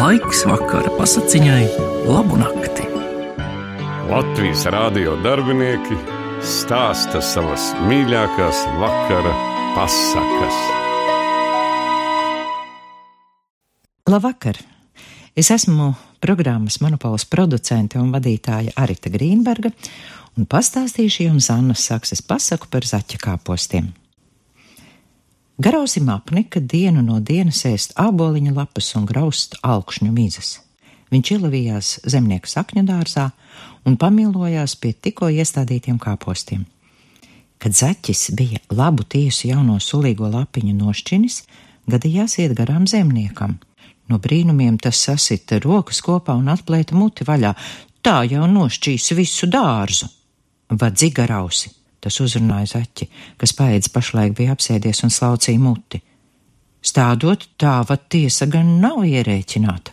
Laiks vakara pasakiņai, labu nakti. Latvijas rādio darbinieki stāsta savas mīļākās vakara pasakas. Labvakar! Es esmu programmas Monopols producente un vadītāja Arita Grīnberga, un pastāstīšu jums Annas Sakses pasaku par zaķa kāpostiem. Garausim apnika dienu no dienas ēst āboliņa lapas un graust alkšņu mizas. Viņš ielavījās zemnieku sakņu dārzā un pamilojās pie tikko iestādītiem kāpostiem. Kad zaķis bija labu tiesu jauno sulīgo lapiņu nošķinis, gadījās iet garām zemniekam. No brīnumiem tas sasita rokas kopā un atplēta muti vaļā. Tā jau nošķīs visu dārzu. Vadzi garausi! Tas uzrunāja zaķi, kas paēdis pašlaik bija apsēdies un slaucīja muti. Stādot tā, vad tiesa gan nav ierēķināta.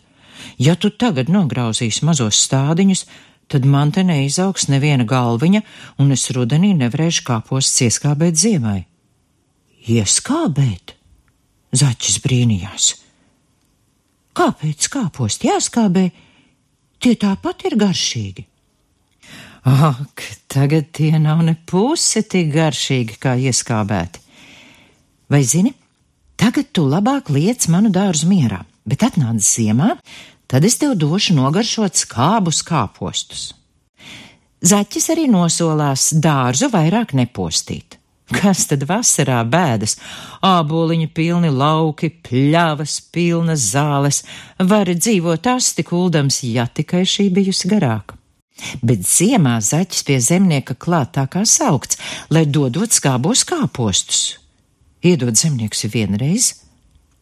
Ja tu tagad nograuzīsi mazos stādiņus, tad man te neizaugs neviena galviņa, un es rudenī nevarēšu kāposts ieskābēt ziemai. Ieskābēt? Zaķis brīnījās. Kāpēc kāpost jāskābē? Tie tāpat ir garšīgi. Ak, tagad tie nav ne pusi tik garšīgi kā ieskābēti. Vai zini, tagad tu labāk liec manu dārzu mierā, bet atnāc ziemā, tad es tev došu nogaršot skābus kāpostus. Zaķis arī nosolās dārzu vairāk nepostīt. Kas tad vasarā bēdas? Āboliņa pilni lauki, pļavas, pilnas zāles, var dzīvot asti kuldams, ja tikai šī bijusi garāka. Bet ziemā zaķis pie zemnieka klāt tā kā saukts, lai dodot skābos kāpostus. Iedod zemnieks vienreiz,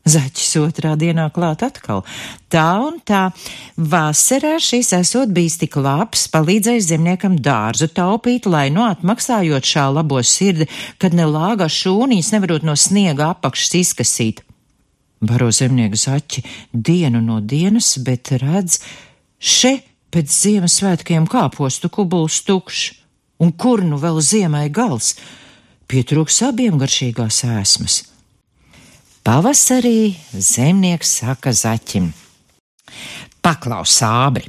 zaķis otrā dienā klāt atkal. Tā un tā, vasarā šis esot bijis tik labs, palīdzējis zemniekam dārzu taupīt, lai no atmaksājot šā labo sirdi, kad ne lāgā šūnīs nevarot no sniega apakšas izkasīt. Baro zemnieku zaķi dienu no dienas, bet redz, šeit Pēc Ziemassvētkiem kāpostu kubuls tukšs, un kur nu vēl ziemai gals? Pietrūks abiem garšīgās ēsmas. Pavasarī zemnieks saka zaķim: Paklaus, sābri!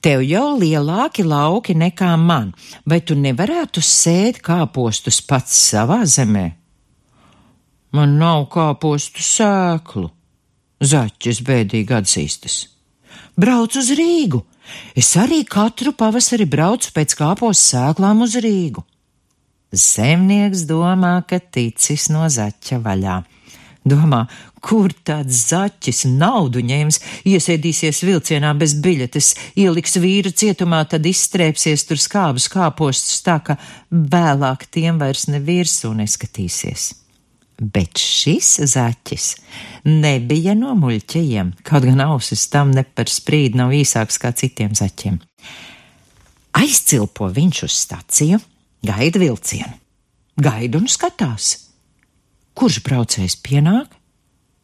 Tev jau lielāki lauki nekā man, vai tu nevarētu sēt kāpostus pats savā zemē? Man nav kāpostu sēklu, zaķis bēdīgi atzīstas. Brauc uz Rīgu! Es arī katru pavasari braucu pēc kāpos sēklām uz Rīgu. Zemnieks domā, ka ticis no zaķa vaļā. Domā, kur tāds zaķis naudu ņems, iesēdīsies vilcienā bez biļetes, ieliks vīru cietumā, tad izstrēpsies tur skābus kāpostus tā, ka vēlāk tiem vairs nevirsū neskatīsies. Bet šis zaķis nebija no muļķiem, kaut gan ausis tam ne par sprīdi nav īsāks kā citiem zaķiem. Aizcilpo viņš uz staciju, gaida vilcienu, gaida un skatās. Kurš braucējs pienāk,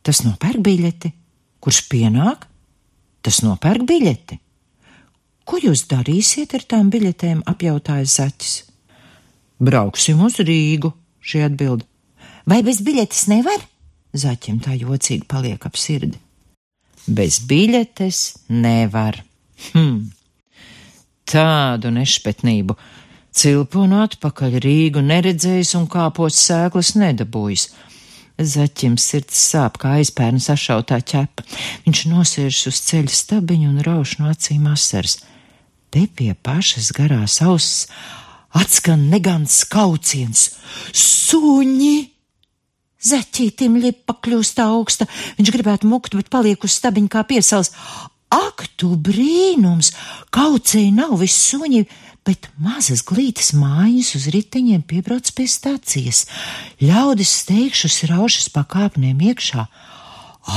tas nopērk biļeti, kurš pienāk, tas nopērk biļeti. Ko jūs darīsiet ar tām biļetēm? apjautāja zaķis. Brauksim uz Rīgu, šī atbilde. Vai bez biļetes nevar? Zaķim tā jocīgi paliek ap sirdi. Bez biļetes nevar. Hm. Tādu nešpetnību. Cilponu atpakaļ Rīgu neredzējis un kāpos sēklas nedabūjis. Zaķim sirds sāp kā aizpērna sašautā ķepa. Viņš nosēžas uz ceļa stabiņu un rauš no acīm asaras. Te pie pašas garās auss atskan negants kauciens. Suņi! Zaķītim lipa kļūst augsta, viņš gribētu mukt, bet paliek uz stabiņa kā piesals. Ak, tu brīnums! Kaucēji nav viss suņi, bet mazas glītas mājas uz riteņiem piebrauc pie stācijas. Ļaudis steigšus raušas pa kāpnēm iekšā.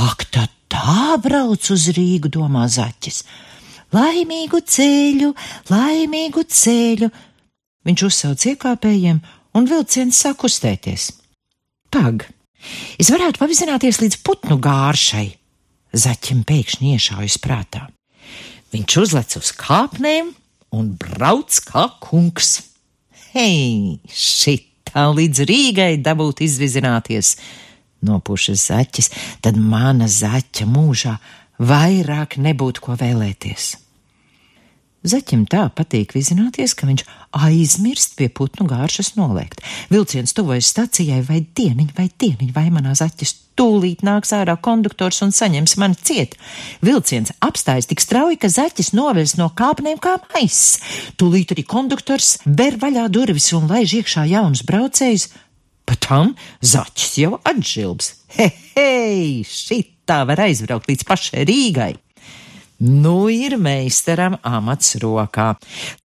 Ak, tad tā brauc uz Rīgu, domā zaķis. Laimīgu ceļu, laimīgu ceļu! Viņš uzsauc iekāpējiem, un vilciens sāk kustēties. Pag! Es varētu pavizināties līdz putnu gāršai. Zaķim pēkšņi iešaujas prātā. Viņš uzlec uz kāpnēm un brauc kā kungs. Hei, šitā līdz Rīgai dabūt izvizināties, nopušas zaķis, tad mana zaķa mūžā vairāk nebūtu ko vēlēties. Zaķim tā patīk vizināties, ka viņš aizmirst pie putnu gāršas noliegt. Vilciens tuvojas stacijai vai dieniņ, vai dieniņ, vai manā zaķis tūlīt nāks ārā konduktors un saņems mani ciet. Vilciens apstājas tik strauji, ka zaķis novērs no kāpnēm kā maiss. Tūlīt arī konduktors ber vaļā durvis un laiž iekšā jaunus braucējus. Pat tam zaķis jau atžilbs. Hei, hei, šitā var aizbraukt līdz pašai Rīgai. Nu ir meistaram amats rokā.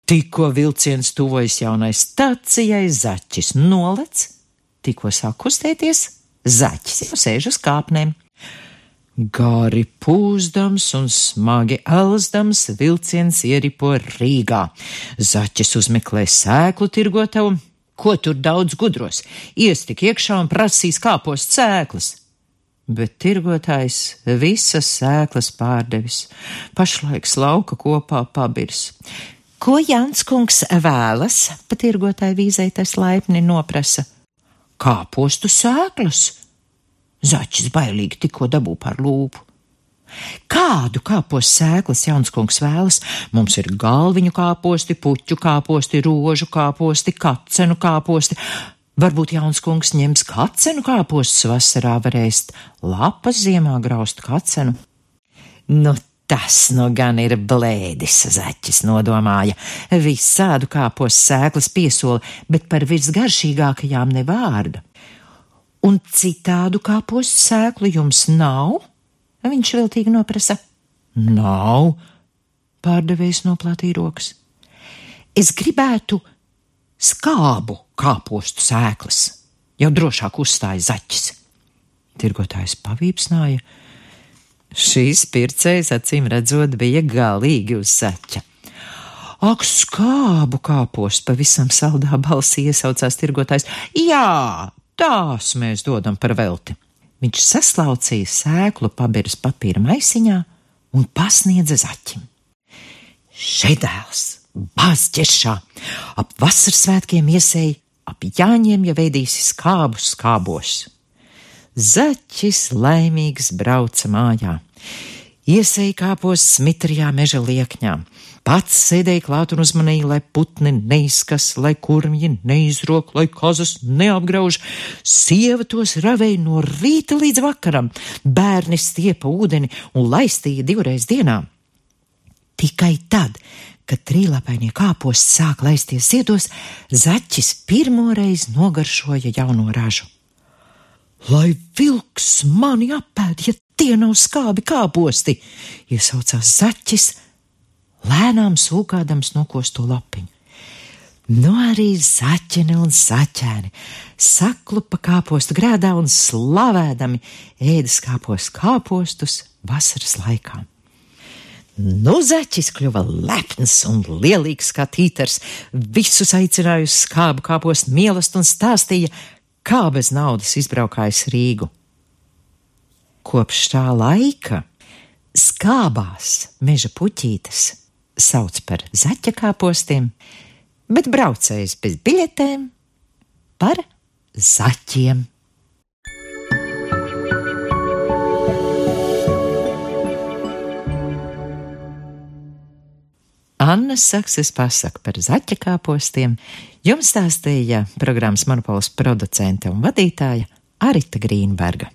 Tikko vilciens tuvojas jaunai stacijai, zaķis nolec, tikko sāk kustēties, zaķis jau sēž uz kāpnēm. Gari pūzdams un smagi elzdams vilciens ieripo Rīgā. Zaķis uzmeklē sēklu tirgotavu, ko tur daudz gudros, ies tik iekšā un prasīs kāpos sēklas bet tirgotājs visas sēklas pārdevis, pašlaik lauka kopā pabirs. Ko Jānis kungs vēlas? Patirgotāja vīzē tas laipni noprasa. Kāpostu sēklas? Zaķis bailīgi tikko dabū par lūpu. Kādu kāpostu sēklas Janskungs vēlas? Mums ir galviņu kāposti, puķu kāposti, rožu kāposti, kacenu kāposti. Varbūt jauns kungs ņems kacenu kāpostus vasarā varēst, lapas ziemā graust kacenu. Nu, tas nu gan ir blēdis, zaķis nodomāja. Visādu kāpos sēklas piesola, bet par visgaršīgākajām ne vārda. Un citādu kāpos sēklu jums nav? Viņš viltīgi noprasa. Nav, pārdevējs noplātīja rokas. Es gribētu skābu kāpostu sēklas. Jau drošāk uzstāja zaķis. Tirgotājs pavīpsnāja. Šīs pircējas acīm redzot bija galīgi uz zaķa. Ak, skābu kāpostu pavisam saldā balsī iesaucās tirgotājs. Jā, tās mēs dodam par velti. Viņš saslaucīja sēklu pabirs papīra maisiņā un pasniedza zaķim. Šedēls! bāz ķeršā, ap vasaras svētkiem iesēja, ap jāņiem jau veidīsi skābus skābos. Zaķis laimīgs brauca mājā, iesēja kāpos smitrijā meža liekņā, pats sēdēja klāt un uzmanīja, lai putni neizkas, lai kurmji neizrok, lai kazas neapgrauž, sieva tos ravēja no rīta līdz vakaram, bērni stiepa ūdeni un laistīja divreiz dienā. Tikai tad, kad trīlapainie kāposti sāk laisties ziedos, zaķis pirmoreiz nogaršoja jauno ražu. Lai vilks mani apēd, ja tie nav skābi kāposti, iesaucās zaķis, lēnām sūkādams nokosto lapiņu. Nu arī zaķini un zaķēni saklupa kāpostu grēdā un slavēdami ēdas kāpos kāpostus vasaras laikā. Nu, zaķis kļuva lepns un lielīgs kā tītars, visus aicināja uz skābu kāpos mīlestību un stāstīja, kā bez naudas izbraukājis Rīgu. Kopš tā laika skābās meža puķītes sauc par zaķa kāpostiem, bet braucējs bez biļetēm par zaķiem. Anna Sakses pasaka par zaķa kāpostiem, jums stāstīja programmas Monopols producente un vadītāja Arita Grīnberga.